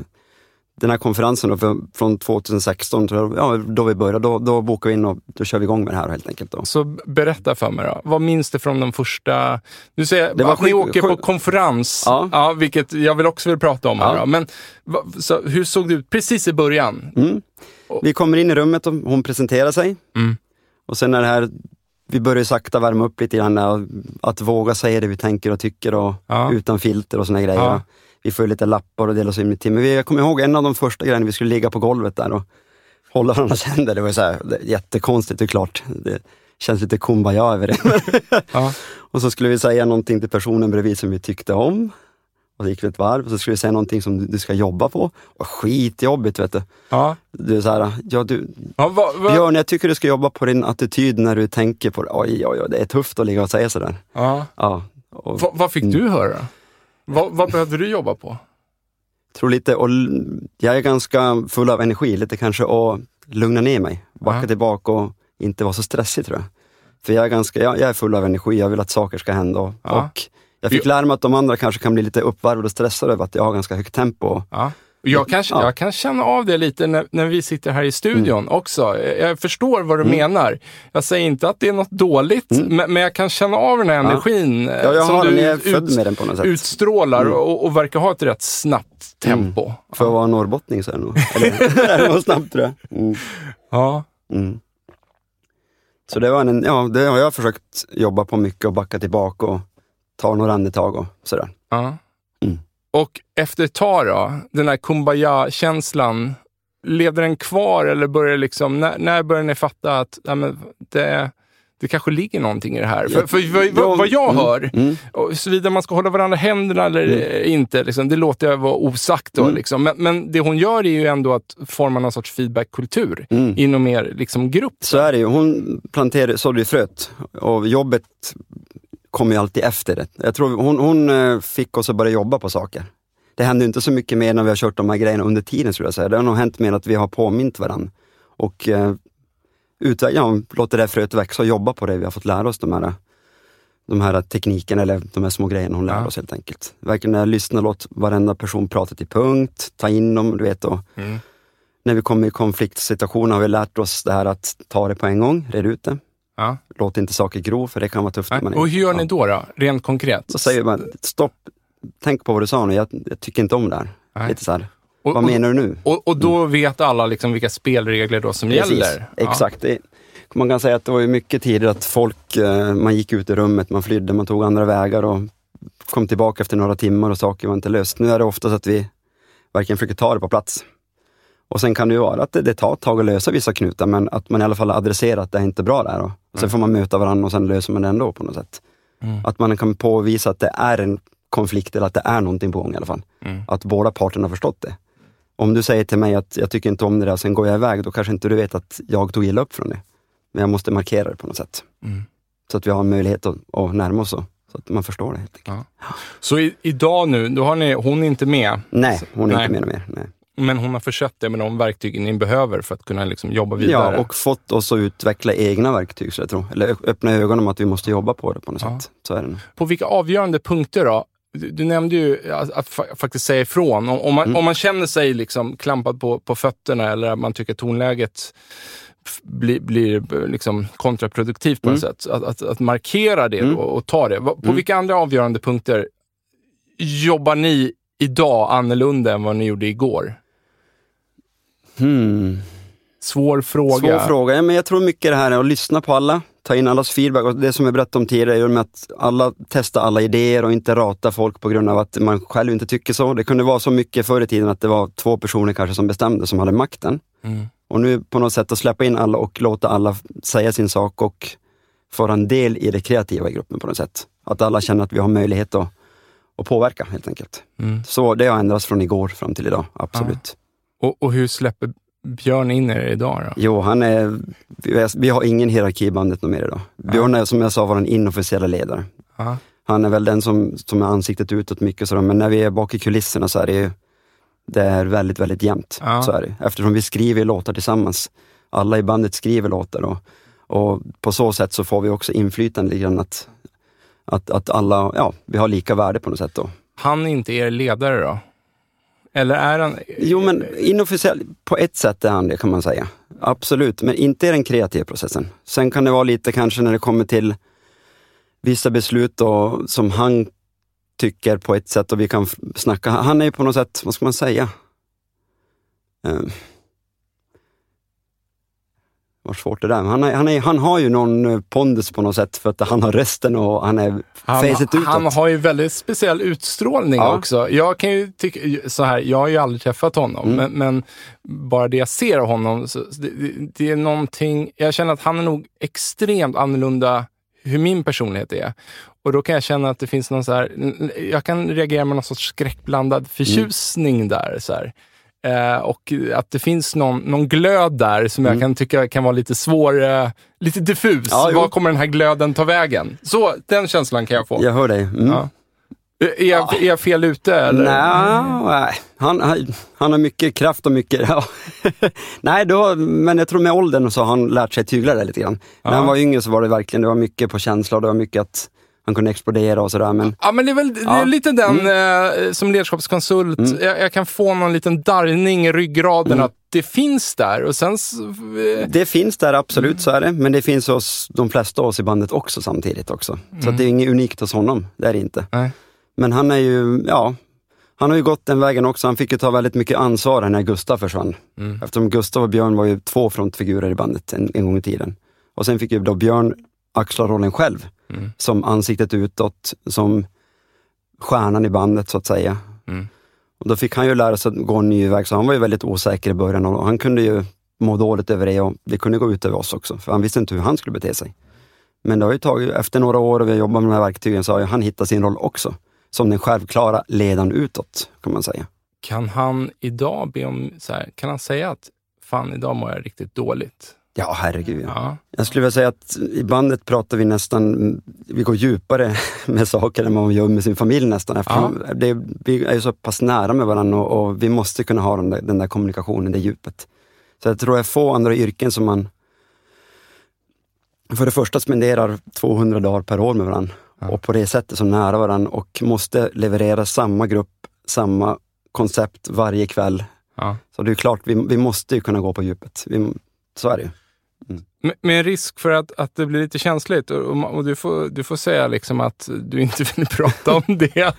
den här konferensen då, för, från 2016, tror jag, ja, då vi började, då, då bokar vi in och då kör vi igång med det här helt enkelt. Då. Så berätta för mig då. Vad minns du från den första... Du säger Det var att ni sjuk- åker på konferens, Ja. vilket jag vill också vill prata om. Här Ja. då. Men så, hur såg det ut precis i början? Mm. Vi kommer in i rummet och hon presenterar sig. Mm. Och sen är det här, vi börjar sakta värma upp lite grann, att våga säga det vi tänker och tycker och Ja. utan filter och såna grejer. Ja. Vi får lite lappar och delar oss in i vi- jag kommer ihåg en av de första grejerna, vi skulle ligga på golvet där och hålla varandras händer. Det var så här, det jättekonstigt, det är klart. Det känns lite kumbaya över det. Ja. och så skulle vi säga någonting till personen bredvid som vi tyckte om. Och så gick vi ett varv och så skulle vi säga någonting som du- ska jobba på. Och skitjobbigt vet du. Ja. Du är så här, ja du, Ja, va, va, Björn, jag tycker du ska jobba på din attityd när du tänker på det. Oj, oj, oj, det är tufft att ligga och säga sådär. ja. Ja, och Va, vad fick Mm. du höra? Vad, vad behövde du jobba på? tror lite, och jag är ganska full av energi, lite kanske att lugna ner mig, backa Ja. tillbaka och inte vara så stressig tror jag. För jag är, ganska, jag, jag är full av energi, jag vill att saker ska hända. Och, Ja. och jag fick lära mig att de andra kanske kan bli lite uppvarvade och stressade över att jag har ganska högt tempo. Ja. Jag kan, Ja. jag kan känna av det lite när, när vi sitter här i studion också. Jag förstår vad du menar. Jag säger inte att det är något dåligt, men, men jag kan känna av den här energin Ja, jag som du ut, utstrålar och, och verkar ha ett rätt snabbt tempo. För att vara norrbottning så är det nog. Eller, det är nog snabbt tror jag. Mm. Ja. Mm. Så det, var en, ja, det har jag försökt jobba på mycket och backa tillbaka och ta några andetag och sådär. ja. Mm. Och efter ett tag då, den här kumbaya-känslan, levde den kvar eller började liksom, när, när började ni fatta att ja, men det, det kanske ligger någonting i det här? För, för vad, vad, vad jag Mm. hör, Mm. såvida man ska hålla varandra händerna eller inte, liksom, det låter jag vara osagt. Då, Mm. liksom. men, men det hon gör är ju ändå att forma någon sorts feedbackkultur Mm. inom er liksom, grupp. Så är det ju. Hon planterade, sådde ju fröet och jobbet kommer ju alltid efter det. Jag tror hon, hon eh, fick oss att börja jobba på saker. Det hände inte så mycket mer när vi har kört de här grejerna under tiden skulle jag säga. Det har nog hänt mer att vi har påmint varandra och eh, utveck- ja, låter det fröet växa och jobba på det. Vi har fått lära oss de här, de här teknikerna eller de här små grejerna hon lär Ja. oss helt enkelt. Verkligen jag lyssnar, låt varenda person prata till punkt, ta in dem, du vet. Och, Mm. när vi kommer i konfliktsituationer har vi lärt oss det här att ta det på en gång, red ut det. Ja. Låt inte saker gro, för det kan vara tufft. när man är- Och hur gör ni ja. då, då? Rent konkret? Då säger man, stopp, tänk på vad du sa nu, jag, jag tycker inte om det här. Nej. Lite så här. Och- vad menar du nu? Och, och då vet alla liksom vilka spelregler då som Precis, gäller? Ja. Exakt. Det, man kan säga att det var mycket tidigare att folk, eh, man gick ut i rummet, man flydde, man tog andra vägar och kom tillbaka efter några timmar och saker var inte löst. Nu är det oftast att vi verkligen försöker ta det på plats. Och sen kan det ju vara att det, det tar ett tag att lösa vissa knutar, men att man i alla fall adresserar att det är inte bra där. Och sen får man möta varandra och sen löser man det ändå på något sätt. Mm. Att man kan påvisa att det är en konflikt eller att det är någonting på gång i alla fall. Mm. Att båda parterna har förstått det. Om du säger till mig att jag tycker inte om det där, sen går jag iväg, då kanske inte du vet att jag tog illa upp från det. Men jag måste markera det på något sätt. Mm. Så att vi har en möjlighet att, att närma oss och, så att man förstår det. Helt enkelt. Så i, idag nu, då har ni, hon är inte med, Nej, hon är Nej. inte med mer. Nej. Men hon har försett det med de verktygen ni behöver för att kunna liksom jobba vidare. Ja, och fått oss att utveckla egna verktyg, så jag tror. Eller öppna ögonen om att vi måste jobba på det på något Ja. sätt. Så är det. På vilka avgörande punkter då? Du, du nämnde ju att, att fa- faktiskt säga ifrån. Om, om, man, Mm. om man känner sig liksom klampad på, på fötterna eller att man tycker tonläget blir, blir liksom kontraproduktivt på Mm. något sätt. Att, att, att markera det Mm. och, och ta det. På Mm. vilka andra avgörande punkter jobbar ni idag annorlunda än vad ni gjorde igår? Hmm. Svår fråga. Svår fråga. Ja, men jag tror mycket det här är att lyssna på alla, ta in allas feedback. Och det som jag berättade om tidigare, med att alla testar alla idéer och inte rata folk på grund av att man själv inte tycker så. Det kunde vara så mycket förr i tiden att det var två personer kanske som bestämde, som hade makten. Mm. Och nu på något sätt att släppa in alla och låta alla säga sin sak och få en del i det kreativa i gruppen på något sätt. Att alla känner att vi har möjlighet att, att påverka helt enkelt. Mm. Så det har ändrats från igår fram till idag, absolut. Och, och hur släpper Björn in er idag då? Jo, han är, vi, har ingen hierarki i bandet mer idag. Björn är som jag sa vår inofficiella ledare. Ja. Han är väl den som, som är ansiktet utåt mycket sådär, men när vi är bak i kulisserna så är det ju, det är väldigt, väldigt jämnt. Ja. Så är det. Eftersom vi skriver låtar tillsammans. Alla i bandet skriver låtar och, och på så sätt så får vi också inflytande lite grann att, att, att alla, ja, vi har lika värde på något sätt då. Han är inte er ledare då? Eller är han... Jo men inofficiellt, på ett sätt är han det kan man säga. Absolut, men inte i den kreativa processen. Sen kan det vara lite kanske när det kommer till vissa beslut då, som han tycker på ett sätt och vi kan snacka. Han är ju på något sätt, vad ska man säga? Eh, vad svårt det där han, är, han, är, han har ju någon eh, pondus på något sätt för att han har rösten och han är Han, facet utåt. han har ju väldigt speciell utstrålning Ja. också. Jag kan ju tycka så här, jag har ju aldrig träffat honom, Mm. men, men bara det jag ser av honom, det- det är någonting, jag känner att han är nog extremt annorlunda hur min personlighet är. Och då kan jag känna att det finns någon så här, jag kan reagera med någon sorts skräckblandad förtjusning Mm. där. Så här. Eh, och att det finns någon, någon glöd där som jag Mm. kan tycka kan vara lite svår, eh, lite diffus. Ja. Var kommer den här glöden ta vägen? Så, den känslan kan jag få. Jag hör dig. Mm. Ja. Är, jag, är jag fel ute? Eller? Nej. Han, han, han har mycket kraft och mycket... Ja. nej, då, men jag tror med åldern så har han lärt sig tygla det lite grann. När han var yngre så var det verkligen det var mycket på känsla och det var mycket att han kunde explodera och sådär. Men Ja, men det är väl det är Ja. Mm. lite den, eh, som ledarskapskonsult, jag, jag kan få någon liten darrning i ryggraden Mm. att det finns där. Och sen, eh, det finns där absolut, så är det. Men det finns hos de flesta av oss i bandet också samtidigt också. Så det är inget unikt hos honom, det är det inte. nej. Men han är ju, ja, han har ju gått den vägen också. Han fick ju ta väldigt mycket ansvar när Gustav försvann. Mm. Eftersom Gustav och Björn var ju två frontfigurer i bandet en, en gång i tiden. Och sen fick ju då Björn axla rollen själv, Mm. som ansiktet utåt, som stjärnan i bandet så att säga. Mm. Och då fick han ju lära sig att gå en ny väg, så han var ju väldigt osäker i början och han kunde ju må dåligt över det och det kunde gå ut över oss också, för han visste inte hur han skulle bete sig. Men det har ju tagit, efter några år och vi har jobbat med de här verktygen så har han hittat sin roll också, som den självklara ledaren utåt, kan man säga. Kan han idag be om, så här, kan han säga att fan idag mår jag riktigt dåligt? Ja, herregud. Ja. Ja. Jag skulle vilja säga att i bandet pratar vi nästan, vi går djupare med saker än vad man gör med sin familj nästan. Eftersom det, vi är ju så pass nära med varandra och, och vi måste kunna ha den där, den där kommunikationen, det djupet. Så jag tror är få andra yrken som man för det första spenderar 200 dagar per år med varandra Ja. och på det sättet så nära varandra och måste leverera samma grupp, samma koncept varje kväll. Ja. Så det är klart, vi, vi måste ju kunna gå på djupet. Vi, så är det ju. Med, med risk för att, att det blir lite känsligt och, och, du, får, du får säga liksom att du inte vill prata om det.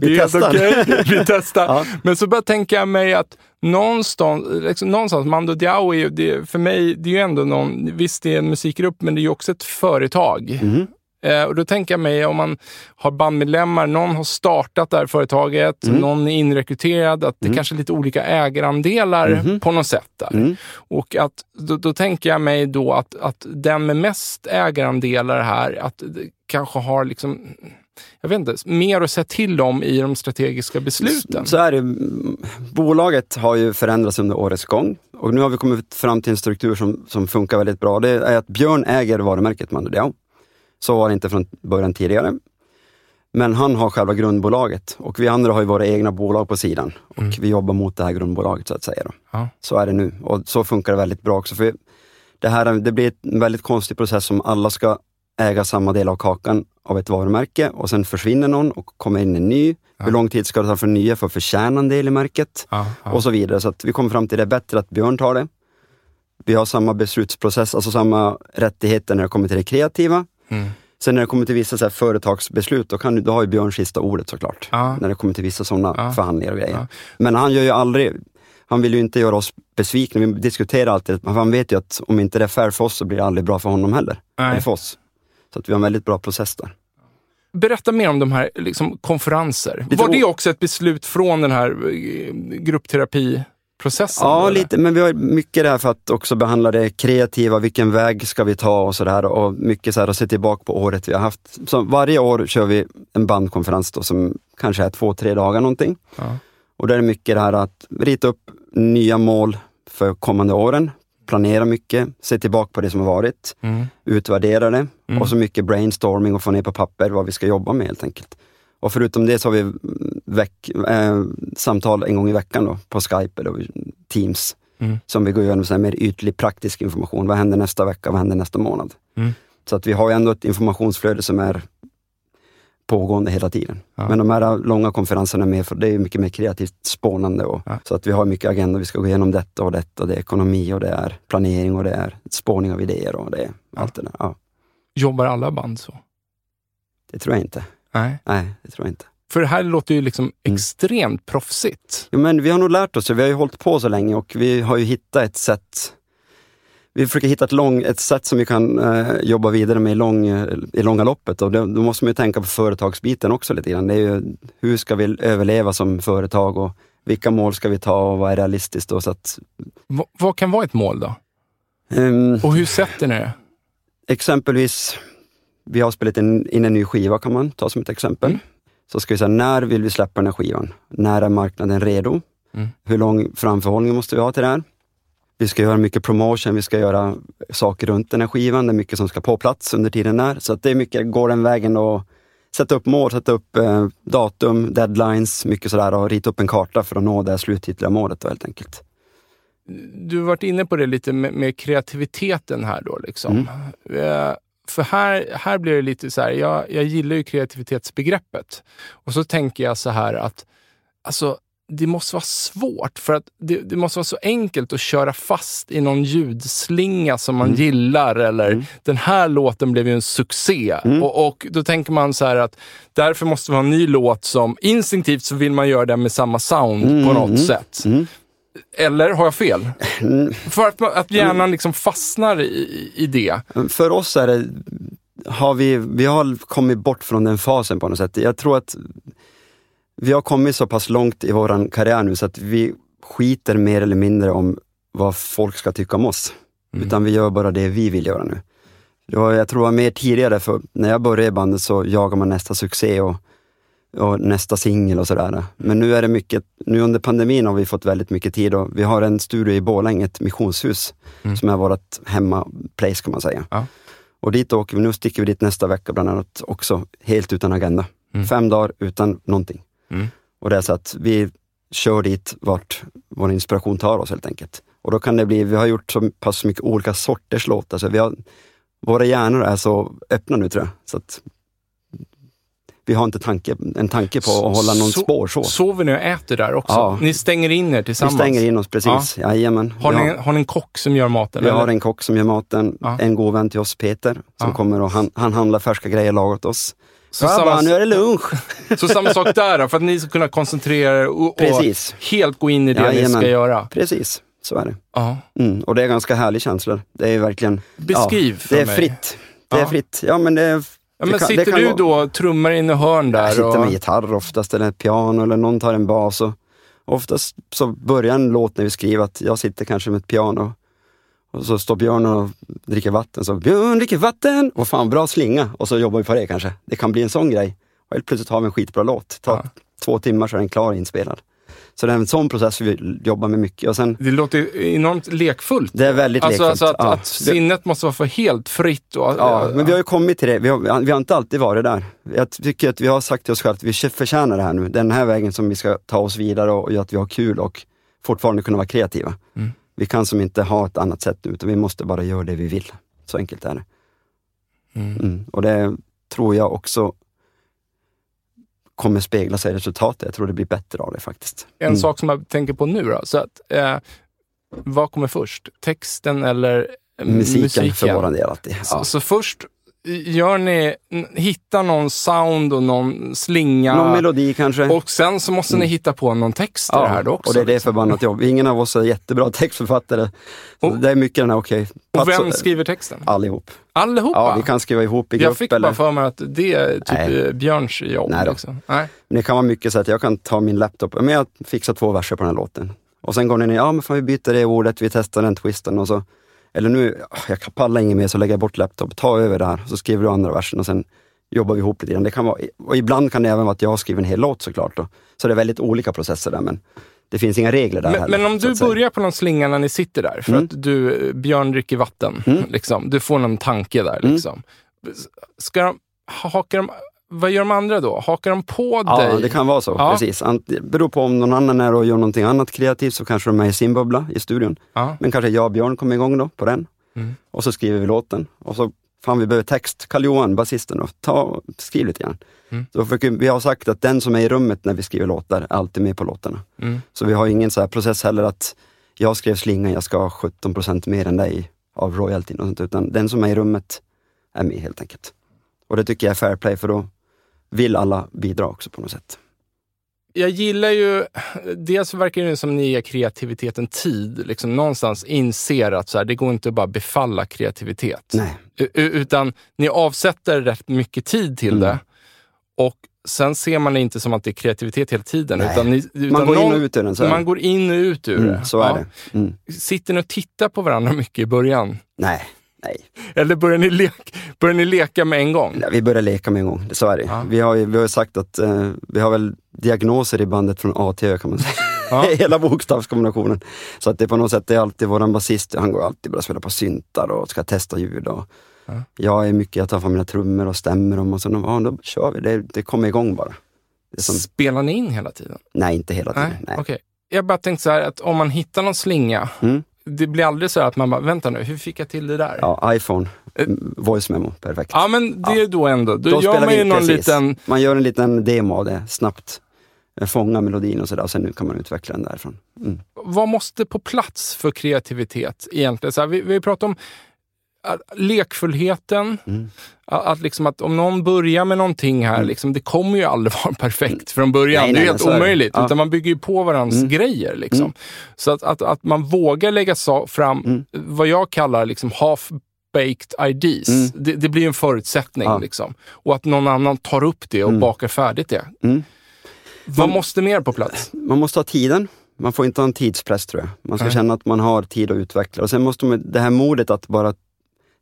Vi är testar. okej. Vi testar. Ja. Men så bara tänker jag mig att någonstans, liksom, någonstans Mando Diao är ju, det, för mig, det är ju ändå någon, visst det är en musikgrupp, men det är ju också ett företag. Mhm. Eh, och då tänker jag mig om man har bandmedlemmar, någon har startat det här företaget, Mm. någon är inrekryterad, att det Mm. kanske är lite olika ägarandelar Mhm. på något sätt där. Mm. Och att, då, då tänker jag mig då att, att den med mest ägarandelar här, att det kanske har liksom, jag vet inte, mer att säga till om i de strategiska besluten. Så är det. Mm, Bolaget har ju förändrats under årets gång och nu har vi kommit fram till en struktur som, som funkar väldigt bra. Det är att Björn äger varumärket Mando Diao. Så var det inte från början tidigare. Men han har själva grundbolaget och vi andra har ju våra egna bolag på sidan och Mm. vi jobbar mot det här grundbolaget så att säga. Ja. Så är det nu och så funkar det väldigt bra också. För det, här, det blir en väldigt konstig process om alla ska äga samma del av kakan av ett varumärke och sen försvinner någon och kommer in en ny. Ja. Hur lång tid ska det ta för nya för att förtjäna en del i märket? Ja. Och så vidare. Så att vi kom fram till det är bättre att Björn tar det. Vi har samma beslutsprocess, alltså samma rättigheter när det kommer till det kreativa. Mm. Sen när det kommer till vissa så företagsbeslut, då, kan, då har ju Björn sista ordet såklart. Ja. När det kommer till vissa sådana Ja. förhandlingar och grejer. Ja. Men han gör ju aldrig, han vill ju inte göra oss besvikna. Vi diskuterar alltid, men han vet ju att om inte det är fair för oss så blir det aldrig bra för honom heller. Nej. Eller för oss. Så att vi har en väldigt bra process där. Berätta mer om de här liksom, konferenser. Lite Var det också ett beslut från den här eh, gruppterapiprocessen? Ja, eller? lite, men vi har mycket där för att också behandla det kreativa, vilken väg ska vi ta och sådär. Och mycket så här att se tillbaka på året vi har haft. Så varje år kör vi en bandkonferens då, som kanske är två, tre dagar någonting. Ja. Och där är mycket det här att rita upp nya mål för kommande åren, planera mycket, se tillbaka på det som har varit, Mm. utvärdera det Mm. och så mycket brainstorming och få ner på papper vad vi ska jobba med helt enkelt. Och förutom det så har vi veck, eh, samtal en gång i veckan då, på Skype eller Teams Mm. som vi går igenom så mer ytlig praktisk information. Vad händer nästa vecka? Vad händer nästa månad? Mm. Så att vi har ändå ett informationsflöde som är pågående hela tiden. Ja. Men de här långa konferenserna är mer för, det är mycket mer kreativt spånande. Och, Ja. Så att vi har mycket agenda, vi ska gå igenom detta och detta. Det är ekonomi och det är planering och det är spårning av idéer och det är allt det där. Ja, Jobbar alla band så? det tror jag inte. Nej. Nej, det tror jag inte. För det här låter ju liksom Mm. extremt proffsigt. Jo, men vi har nog lärt oss, det. vi har ju hållit på så länge och vi har ju hittat ett sätt vi försöker hitta ett, lång, ett sätt som vi kan eh, jobba vidare med i, lång, eh, i långa loppet. Och det, då måste man ju tänka på företagsbiten också lite grann. Det är ju, hur ska vi överleva som företag och vilka mål ska vi ta och vad är realistiskt? Och så att, Va- vad kan vara ett mål då? ehm, Och hur sätter ni det? exempelvis, vi har spelat in, in en ny skiva kan man ta som ett exempel. Mm. Så ska vi säga, när vill vi släppa den här skivan? När är marknaden redo? Mm. Hur lång framförhållning måste vi ha till det här? Vi ska göra mycket promotion, vi ska göra saker runt den här skivan. Det är mycket som ska på plats under tiden där. Så att det är mycket, går den vägen och sätta upp mål, sätta upp eh, datum, deadlines, mycket sådär och rita upp en karta för att nå det här sluttitliga målet då, helt enkelt. Du har varit inne på det lite med, med kreativiteten här då. Liksom. Eh, För här, här blir det lite så här, jag, jag gillar ju kreativitetsbegreppet. Och så tänker jag så här att alltså, det måste vara svårt, för att det, det måste vara så enkelt att köra fast i någon ljudslinga som man gillar, eller Mm. den här låten blev ju en succé. Mm. Och, och då tänker man så här att därför måste vi ha en ny låt som, instinktivt så vill man göra den med samma sound Mm, på något mm, sätt. Eller har jag fel? Mm. För att, att hjärnan liksom fastnar i, i det. För oss är det, har vi, vi har kommit bort från den fasen på något sätt. Jag tror att vi har kommit så pass långt i våran karriär nu så att vi skiter mer eller mindre om vad folk ska tycka om oss. Mm. Utan vi gör bara det vi vill göra nu. Det var, jag tror det var mer tidigare, för när jag började i bandet så jagar man nästa succé och, och nästa singel och sådär. Men nu är det mycket, nu under pandemin har vi fått väldigt mycket tid och vi har en studio i Borlänge, ett missionshus, Mm. som är vårt hemmaplace kan man säga. Ja. Och dit åker vi, nu sticker vi dit nästa vecka bland annat också, helt utan agenda. Mm. Fem dagar utan någonting. Mm. Och det är så att vi kör dit vart vår inspiration tar oss helt enkelt. Och då kan det bli, vi har gjort så pass mycket olika sorters låtar, så vi har, våra hjärnor är så öppna nu tror jag. Så att vi har inte tanke, en tanke på att hålla någon Så- spår så. Sover ni och äter där också? Ja. Ni stänger in er Vi tillsammans? stänger in oss precis, ja. jajamän. Har vi ni, har, ni en kock som gör maten? vi eller? har en kock som gör maten, Ja. en god vän till oss, Peter, som Ja. kommer och han, han handlar färska grejer lagat åt oss. så, Grabbar, samma, nu är det lunch! så samma sak där då, för att ni ska kunna koncentrera er och, och helt gå in i det ni Jajamän. ska göra? Precis, så är det. Ja. Mm. Och det är ganska härlig känsla. Det är verkligen... Beskriv ja, för Det är mig. fritt. Det är fritt. Ja, men det, Ja, men kan- sitter du då och trummar in i hörn där? Jag sitter och... med gitarr oftast, eller piano, eller någon tar en bas. Och oftast så börjar en låt när vi skriver att jag sitter kanske med ett piano och så står Björn och dricker vatten. Så Björn dricker vatten! Och fan, bra slinga. Och så jobbar vi på det kanske. Det kan bli en sån grej. Och helt plötsligt har vi en skitbra låt. Ta Ja. två timmar så är den klar inspelad. Så det är en sån process vi jobbar med mycket. Och sen, Det låter enormt lekfullt. det är väldigt Alltså, lekfullt. alltså att, Ja. att sinnet måste vara för helt fritt. Och, Ja, men vi har ju kommit till det. Vi har, vi har inte alltid varit där. Jag tycker att vi har sagt till oss själva att vi förtjänar det här nu. Den här vägen som vi ska ta oss vidare och göra att vi har kul och fortfarande kunna vara kreativa. Mm. Vi kan som inte ha ett annat sätt nu, utan vi måste bara göra det vi vill. Så enkelt är det. Mm. Mm. Och det tror jag också kommer spegla sig i resultatet. Jag tror det blir bättre av det faktiskt. En Mm. sak som jag tänker på nu då, så att, eh, vad kommer först? Texten eller eh, Musiken, musiken? för vår del alltid. Så, Ja. så först gör ni, hitta någon sound och någon slinga. Någon melodi kanske. och sen så måste ni hitta på någon text till det här också. och det är det liksom. förbannat jobb. Ingen av oss är jättebra textförfattare. Och- det är mycket den här, okej. och vem plats- skriver texten? Allihop. Allihopa? Ja, vi kan skriva ihop i grupp. Jag fick eller, bara för mig att det är typ Nej. eh, Björns jobb. Nej då. liksom. Nej. Men det kan vara mycket så att jag kan ta min laptop, men jag fixar två verser på den här låten. Och sen går ni ner, ja men får vi byta det ordet, vi testar den twisten och så. Eller nu, ah, jag kan palla inget mer så lägger jag bort laptop, ta över där, så skriver du andra versen och sen jobbar vi ihop lite grann. Det kan vara, och ibland kan det även vara att jag skriver en hel låt såklart. Då. Så det är väldigt olika processer där, men det finns inga regler där Men, heller, men om du börjar på någon slinga när ni sitter där, för Mm. att du, eh, Björn dricker vatten, Mm. liksom. du får någon tanke där. Mm. Liksom. Ska de, hakar de, vad gör de andra då? Hakar de på Ja, dig? det kan vara så. Ja. Precis. Det beror på om någon annan är och gör någonting annat kreativt så kanske de är i sin bubbla i studion. Ja. Men kanske jag och Björn kommer igång då på den. Mm. Och så skriver vi låten. Och så, fan vi behöver text. Karl-Johan, basisten då, ta skriv lite grann. Mm. Så vi har sagt att den som är i rummet när vi skriver låtar är alltid med på låtarna. Mm. Så vi har ingen så process heller att jag skrev slingan, jag ska ha 17 procent mer än dig av royaltyn och sånt, utan den som är i rummet är med helt enkelt. Och det tycker jag är fair play för då vill alla bidra också på något sätt. Jag gillar ju, dels verkar det som att ni ger kreativiteten tid. Liksom någonstans inser att så här, det går inte att bara befalla kreativitet. Nej, Utan ni avsätter rätt mycket tid till Mm. det. Och sen ser man det inte som att det är kreativitet hela tiden. Nej. Utan ni, utan man går in någon- och ut ur den. Så man går in och ut ur mm, det. så är Ja. det. Mm. Sitter ni och tittar på varandra mycket i början? Nej, nej. Eller börjar ni, lek, börjar ni leka med en gång? Nej, Vi börjar leka med en gång, så är det. Ja. Vi har vi har sagt att eh, vi har väl diagnoser i bandet från A till Ö kan man säga. Ja. Hela bokstavskombinationen. Så att det på något sätt är alltid våran basist, han går alltid bara och spelar på syntar och ska testa ljud. Och Ja. Jag är mycket, jag tar fram mina trummor och stämmer dem och så ja, då kör vi. Det, det kommer igång bara. Det är som, Spelar ni in hela tiden? nej, inte hela tiden. Nej, Nej. okej. Jag bara tänkte så här att om man hittar någon slinga, Mm. Det blir aldrig så att man bara, vänta nu, hur fick jag till det där? Ja, iPhone, mm, voice memo, perfekt. Ja, men det är då ändå, då, Då gör man ju någon precis. liten, Man gör en liten demo av det, snabbt. Eh, Fånga melodin och sådär, och sen nu kan man utveckla den därifrån. Mm. vad måste på plats för kreativitet egentligen? Så här, vi, vi pratar om lekfullheten, Mm. att, liksom att om någon börjar med någonting här, Mm. liksom, det kommer ju aldrig vara perfekt från början. Nej, det är helt är omöjligt, Ja. utan man bygger ju på varandras Mm. grejer. Liksom. Mm. Så att, att, att man vågar lägga sa- fram Mm. vad jag kallar liksom half-baked ideas. Mm. Det, det blir en förutsättning. Ja. Liksom. Och att någon annan tar upp det och bakar färdigt det. Vad Man- måste mer på plats? Man måste ha tiden. Man får inte ha en tidspress tror jag. Man ska Nej. känna att man har tid att utveckla. Och sen måste man, det här modet att bara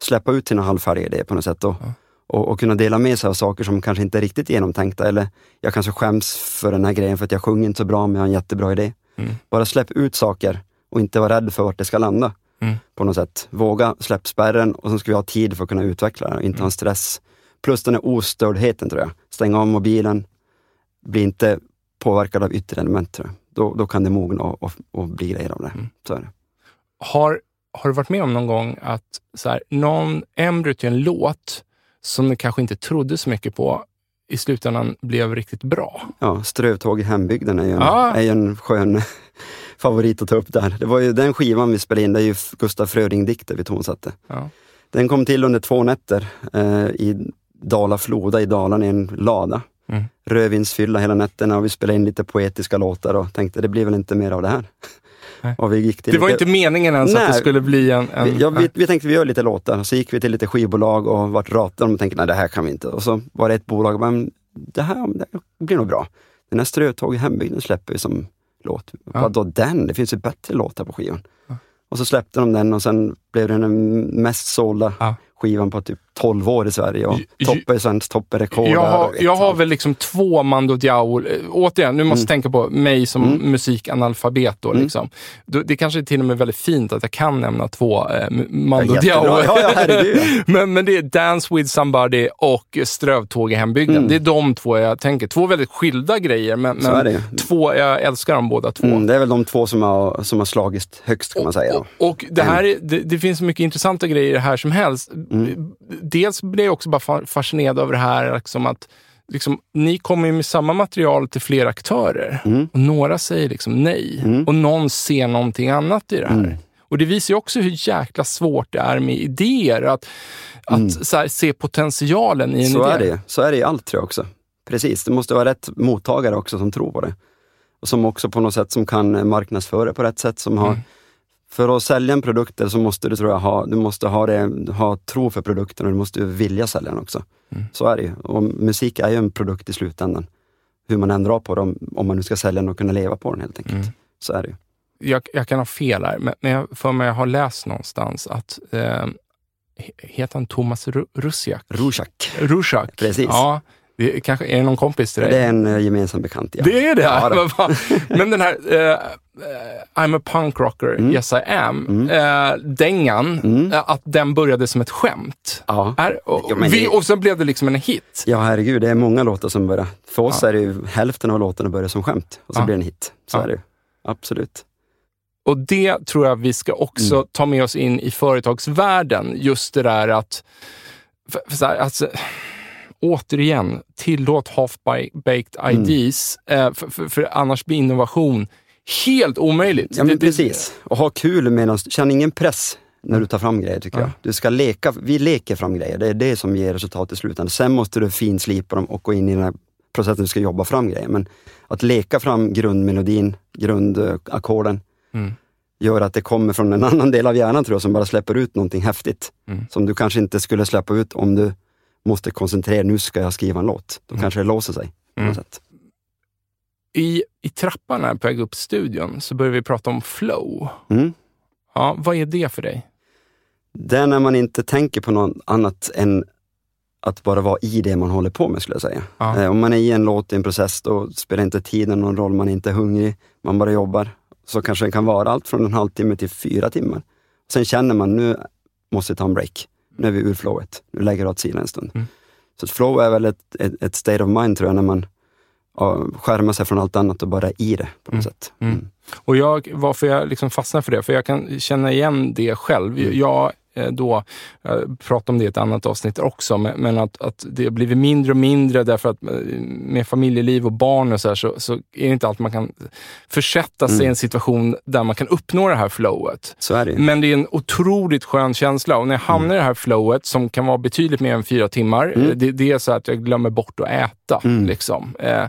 släppa ut sina halvfärdiga idéer på något sätt. Och, Ja. och, och kunna dela med sig av saker som kanske inte är riktigt genomtänkta. Eller jag kanske skäms för den här grejen för att jag sjunger inte så bra men jag har en jättebra idé. Mm. Bara släpp ut saker och inte vara rädd för vart det ska landa. Mm. På något sätt. Våga släpp spärren och sen ska vi ha tid för att kunna utveckla det och inte ha en stress. Plus den här ostördheten tror jag. Stänga av mobilen, bli inte påverkad av yttre element. Då, då kan det mogna och, och, och bli grejer av det. Mm. Så är det. Har, har du varit med om någon gång att så här, någon embryo till en låt som ni kanske inte trodde så mycket på i slutändan blev riktigt bra? Ja, Strövtåg i hembygden är ju en, Ja. är ju en skön favorit att ta upp där. Det var ju den skivan vi spelade in, det är ju Gustaf Fröding-dikter vi tonsatte. Ja. Den kom till under två nätter eh, i Dala-Floda i Dalarna i en lada. Mm. Rödvinsfylla hela nätterna och vi spelade in lite poetiska låtar och tänkte det blir väl inte mer av det här. Nej. Och vi gick till Det var lite, inte meningen ens att det Nej. skulle bli en... en vi, ja, vi, vi tänkte vi gör lite låtar, så gick vi till lite skivbolag och vart ratade och tänkte nej det här kan vi inte. Och så var det ett bolag, men det här, det här blir nog bra. Den här Strötåg i hembygden släpper vi som låt. Ja. Vadå den? Det finns ju bättre låtar på skivan. Ja. Och så släppte de den och sen blev det den mest sålda Ja. skivan på typ 12 år i Sverige och toppar svensk topprecord. Jag där har, jag har väl liksom två Mando Diao. eh, Återigen, nu måste jag tänka på mig som Mm. musikanalfabet. Då, Mm. liksom. Det kanske är till och med väldigt fint att jag kan nämna två eh, Mando Ja, Diao. Ja, ja, men, men det är Dance with somebody och Strövtåg i hembygden. Mm. Det är de två jag tänker. Två väldigt skilda grejer, men, Så men två, jag älskar dem båda två. Mm, det är väl de två som har, som har slagit högst kan man säga. Och, och det, här, är- det, det finns mycket intressanta grejer här som helst. Mm. Dels blir jag också bara fa- fascinerad över det här liksom att liksom, ni kommer med samma material till flera aktörer. Mm. Och några säger liksom nej. Och någon ser någonting annat i det här. Mm. Och det visar ju också hur jäkla svårt det är med idéer. Att, att så här, se potentialen i en Mm. Så idé. är det. Så är det i allt tror jag också. Precis, det måste vara rätt mottagare också som tror på det. Och som också på något sätt som kan marknadsföra på rätt sätt. Som har, För att sälja en produkt så måste du tror jag ha, du måste ha, det, ha tro för produkten och du måste vilja sälja den också. Så är det ju. Och musik är ju en produkt i slutändan. Hur man ändrar på den, om man nu ska sälja den och kunna leva på den helt enkelt. Så är det ju. jag, jag kan ha fel här, men, jag för mig jag har läst någonstans att eh, he- Heter han Thomas Ru- Rusiak? Rusiak? Precis. Ja, det, kanske, är det någon kompis till dig? det är en eh, gemensam bekant. Ja. Det är det? Ja. Men den här eh, I'm a punk rocker, Mm. yes I am, eh, dängan, eh, att den började som ett skämt. Ja. Är, och, Ja, vi, och sen blev det liksom en hit. Ja, herregud, det är många låtar som börjar. För oss är det ju hälften av låtarna börjar som skämt och så Ja. blir det en hit. Så Ja. är det ju. Absolut. Och det tror jag vi ska också Mm. ta med oss in i företagsvärlden. Just det där att, för, för så här, alltså, återigen, tillåt half-baked Mm. ideas, eh, för, för, för annars blir innovation helt omöjligt. Ja, men Det- precis. Och ha kul medan, känn ingen press när du tar fram grejer tycker Ja. jag. Du ska leka, vi leker fram grejer, det är det som ger resultat i slutändan. Sen måste du finslipa dem och gå in i den här processen du ska jobba fram grejer. Men att leka fram grundmelodin, grundackorden, Mm. gör att det kommer från en annan del av hjärnan tror jag, som bara släpper ut någonting häftigt. Mm. Som du kanske inte skulle släppa ut om du måste koncentrera nu ska jag skriva en låt. Då Mm. kanske det låser sig. På Mm. något sätt. I, I trappan här på väg upp studion så börjar vi prata om flow. Mm. Ja, vad är det för dig? Det är när man inte tänker på något annat än att bara vara i det man håller på med skulle jag säga. Ja. Eh, om man är i en låt, i en process, då spelar inte tiden någon roll, man är inte hungrig, man bara jobbar. Så kanske det kan vara allt från en halvtimme till fyra timmar. Sen känner man, nu måste jag ta en break. Nu är vi ur flowet, nu lägger jag åt sidan en stund. Mm. Så flow är väl ett, ett, ett state of mind tror jag, när man ja, skärmar sig från allt annat och bara i det på något Mm. sätt. Mm. Och jag, varför jag liksom fastnar för det, för jag kan känna igen det själv. Mm. Jag då, jag pratade om det i ett annat avsnitt också, men, att, att det har blivit mindre och mindre därför att eh, med familjeliv och barn och så, här, så, så är det inte alltid man kan försätta sig i Mm. en situation där man kan uppnå det här flowet. Det. Men det är en otroligt skön känsla och när jag hamnar i det här flowet som kan vara betydligt mer än fyra timmar, Mm. eh, det, det är så att jag glömmer bort att äta. Mm. Liksom. Eh,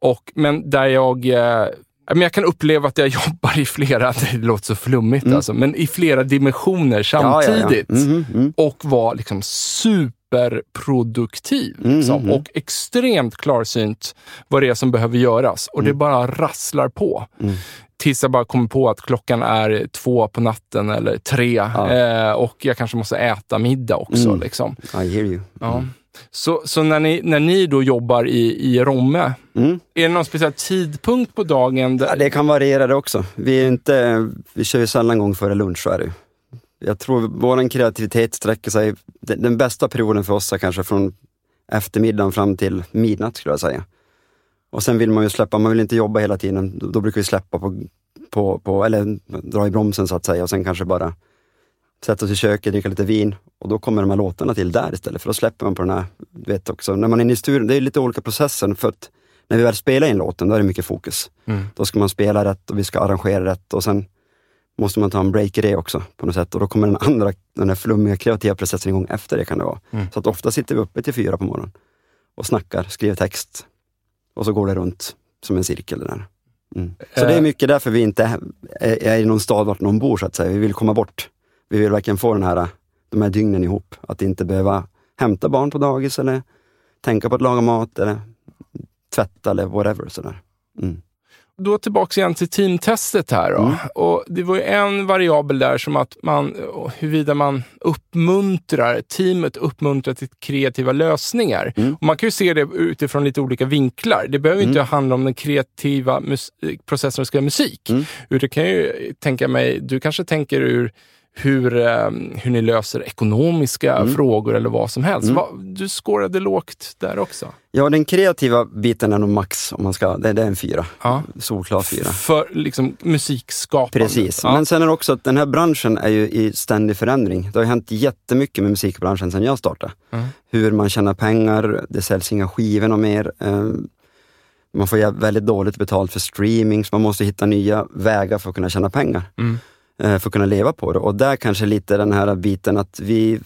och, men där jag eh, men jag kan uppleva att jag jobbar i flera, det låter så flummigt Mm. alltså, men i flera dimensioner Ja, ja, ja. samtidigt. Mhm, mm. Och vara liksom superproduktiv. Mm, Liksom, mm, mm. Och extremt klarsynt vad det är som behöver göras. Och det Mm. bara rasslar på. Mm. Tills jag bara kommer på att klockan är två på natten eller tre. Eh, och jag kanske måste äta middag också. Mm. Liksom. I hear you. Ja. Så, så när, ni, när ni då jobbar i, i Romme, Mm. är det någon speciell tidpunkt på dagen? Där, Ja, det kan variera det också. Vi, är inte, vi kör ju sällan gång före lunch, så är det. Jag tror vår kreativitet sträcker sig, den, den bästa perioden för oss är kanske från eftermiddagen fram till midnatt skulle jag säga. Och sen vill man ju släppa, man vill inte jobba hela tiden, då, då brukar vi släppa på, på, på, eller dra i bromsen så att säga och sen kanske bara sätta oss i köket, dricka lite vin och då kommer de här låtarna till där istället, för då släpper man på den här, du vet också, när man är inne i studion, det är lite olika processer för att när vi väl spelar in låten, då är det mycket fokus. Mm. Då ska man spela rätt och vi ska arrangera rätt och sen måste man ta en break i det också på något sätt och då kommer den andra, den här flummiga kreativa processen igång efter det kan det vara. Mm. Så att ofta sitter vi uppe till fyra på morgonen och snackar, skriver text och så går det runt som en cirkel. Där. Mm. Så det är Eh. mycket därför vi inte är, är i någon stad vart någon bor så att säga. Vi vill komma bort. Vi vill verkligen få den här, de här dygnen ihop. Att inte behöva hämta barn på dagis eller tänka på att laga mat eller tvätta eller whatever. Sådär. Mm. Då tillbaka igen till teamtestet här. Då. Mm. Och det var ju en variabel där som att man, huruvida man uppmuntrar, teamet uppmuntrar till kreativa lösningar. Mm. Man kan ju se det utifrån lite olika vinklar. Det behöver ju Mm. inte handla om den kreativa mus- processen att skriva musik. Mm. Utan kan ju tänka mig, du kanske tänker ur hur, eh, hur ni löser ekonomiska Mm. frågor eller vad som helst. Mm. Du skårade lågt där också. Ja, den kreativa biten är nog max, om man ska, det, det är en fyra. Ja. Solklar fyra. För liksom musikskapande. Precis, Ja. men sen är det också att den här branschen är ju i ständig förändring. Det har hänt jättemycket med musikbranschen sedan jag startade. Mm. Hur man tjänar pengar, det säljs inga skivor och mer. Eh, Man får väldigt dåligt betalt för streaming, så man måste hitta nya vägar för att kunna tjäna pengar. Mm. Eh, för att kunna leva på det. Och där kanske lite den här biten att vi,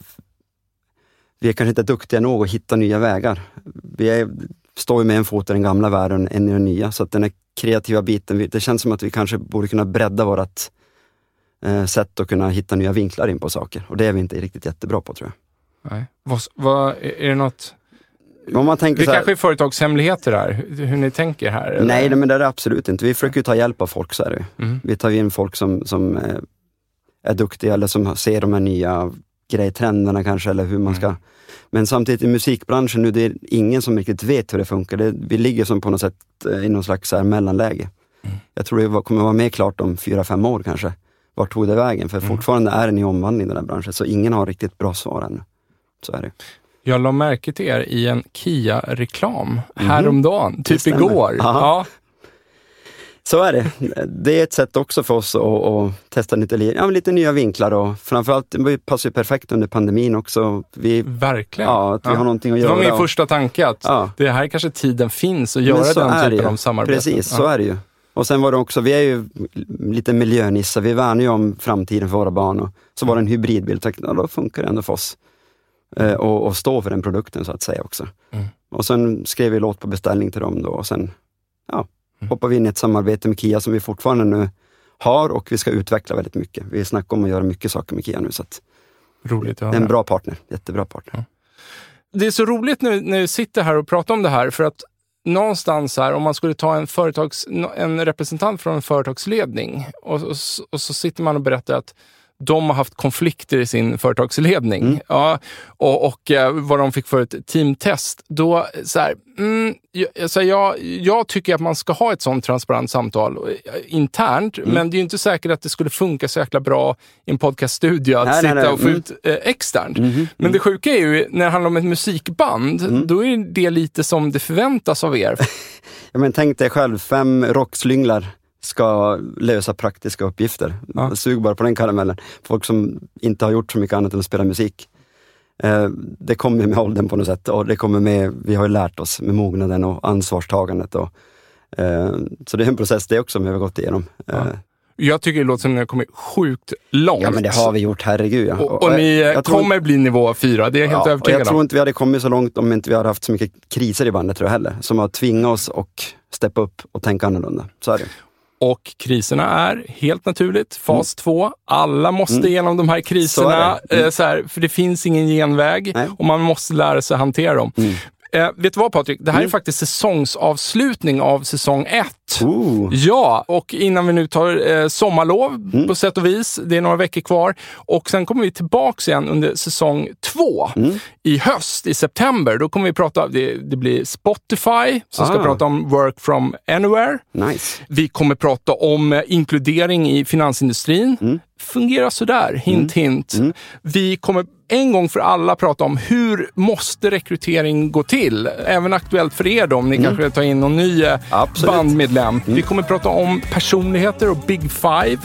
vi är kanske inte duktiga nog att hitta nya vägar. Vi är, står ju med en fot i den gamla världen, en i den nya. Så att den här kreativa biten, det känns som att vi kanske borde kunna bredda vårt eh, sätt att kunna hitta nya vinklar in på saker. Och det är vi inte riktigt jättebra på tror jag. Nej. Vad, vad, är det något... Om man tänker Det så här, kanske är företagshemligheter här, hur, ni tänker här? eller? nej, men det är det absolut inte. Vi försöker ta hjälp av folk, så är det. Mm. Vi tar in folk som, som eh, är duktiga eller som ser de här nya grejtrenderna kanske, eller hur man ska... Men samtidigt i musikbranschen nu, det är ingen som riktigt vet hur det funkar. Det, vi ligger som på något sätt eh, i någon slags mellanläge. Jag tror det kommer vara mer klart om fyra, fem år kanske. Vart tog det vägen? För fortfarande är den i omvandling den här branschen, så ingen har riktigt bra svar ännu. Så är det. Jag la märke till er i en Kia-reklam häromdagen, typ igår. Ja. Ja. Så är det. Det är ett sätt också för oss att, att testa lite, ja, lite nya vinklar och framförallt, det passar ju perfekt under pandemin också. Vi, Verkligen. ja, att vi har någonting att Det göra. var min och- första tanke, att Ja. det här kanske tiden finns att göra den är det typen av samarbete. Precis, så är det ju. Och sen var det också, vi är ju lite miljönissar, vi värnar ju om framtiden för våra barn. Och så var det en hybridbil, ja, då funkar det ändå för oss. Eh, och, och stå för den produkten så att säga också. Mm. Och sen skrev vi låt på beställning till dem då och sen ja, Mm. hoppade vi in i ett samarbete med Kia som vi fortfarande nu har och vi ska utveckla väldigt mycket. Vi snackar om att göra mycket saker med Kia nu så att Roligt att en bra partner, jättebra partner. Det är så roligt nu när vi sitter här och pratar om det här, för att någonstans här, om man skulle ta en, företags, en representant från en företagsledning och, och, och så sitter man och berättar att de har haft konflikter i sin företagsledning Mm. ja, och, och eh, vad de fick för ett teamtest. Då, så här, mm, jag, så här, jag, jag tycker att man ska ha ett sånt transparent samtal eh, internt, Mm. men det är ju inte säkert att det skulle funka så jäkla bra i en podcaststudio att Nej, nej, sitta nej. och få Mm. ut eh, externt. Mhm. Men det sjuka är ju, när det handlar om ett musikband, Mm. då är det lite som det förväntas av er. Ja, men tänk dig själv, fem rockslynglar ska lösa praktiska uppgifter. Ja. Sug bara på den karamellen. Folk som inte har gjort så mycket annat än att spela musik. Eh, det kommer med åldern på något sätt och det kommer med, vi har ju lärt oss med mognaden och ansvarstagandet. Och, eh, så det är en process det också som vi har gått igenom. Eh, Jag tycker det låter som att ni har kommit sjukt långt. ja men det har vi gjort, herregud. Ja. Och, och ni eh, jag tror- kommer bli nivå fyra, det är jag helt Ja, och övertygad jag tror om. inte vi hade kommit så långt om inte vi hade haft så mycket kriser i bandet tror jag heller. Som har tvingat oss och steppa upp och tänka annorlunda. Så är det. Och kriserna är helt naturligt fas två. Alla måste Mm. igenom de här kriserna, Så det. Mm. eh, så här, för det finns ingen genväg Nej. och man måste lära sig hantera dem. Mm. Eh, vet du vad Patrik? Det här är Mm. faktiskt säsongsavslutning av säsong ett. Ooh. Ja, och innan vi nu tar eh, sommarlov Mm. på sätt och vis, det är några veckor kvar, och sen kommer vi tillbaks igen under säsong två Mm. i höst, i september. Då kommer vi prata, det, det blir Spotify som ska Ah. prata om work from anywhere. Nice. Vi kommer prata om eh, inkludering i finansindustrin. Mm. Fungerar sådär, hint hint. Vi kommer en gång för alla prata om hur måste rekrytering gå till? Även aktuellt för er då, om ni kanske vill ta in någon ny eh, Absolut. bandmedlem. Vi kommer prata om personligheter och Big Five.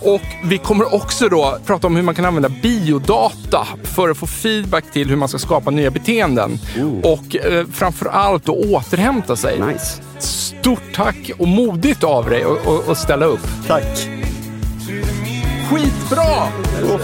Och vi kommer också då prata om hur man kan använda biodata för att få feedback till hur man ska skapa nya beteenden. Och eh, framför allt då återhämta sig. Nice. Stort tack och modigt av dig att ställa upp. Tack. Skitbra! Oh.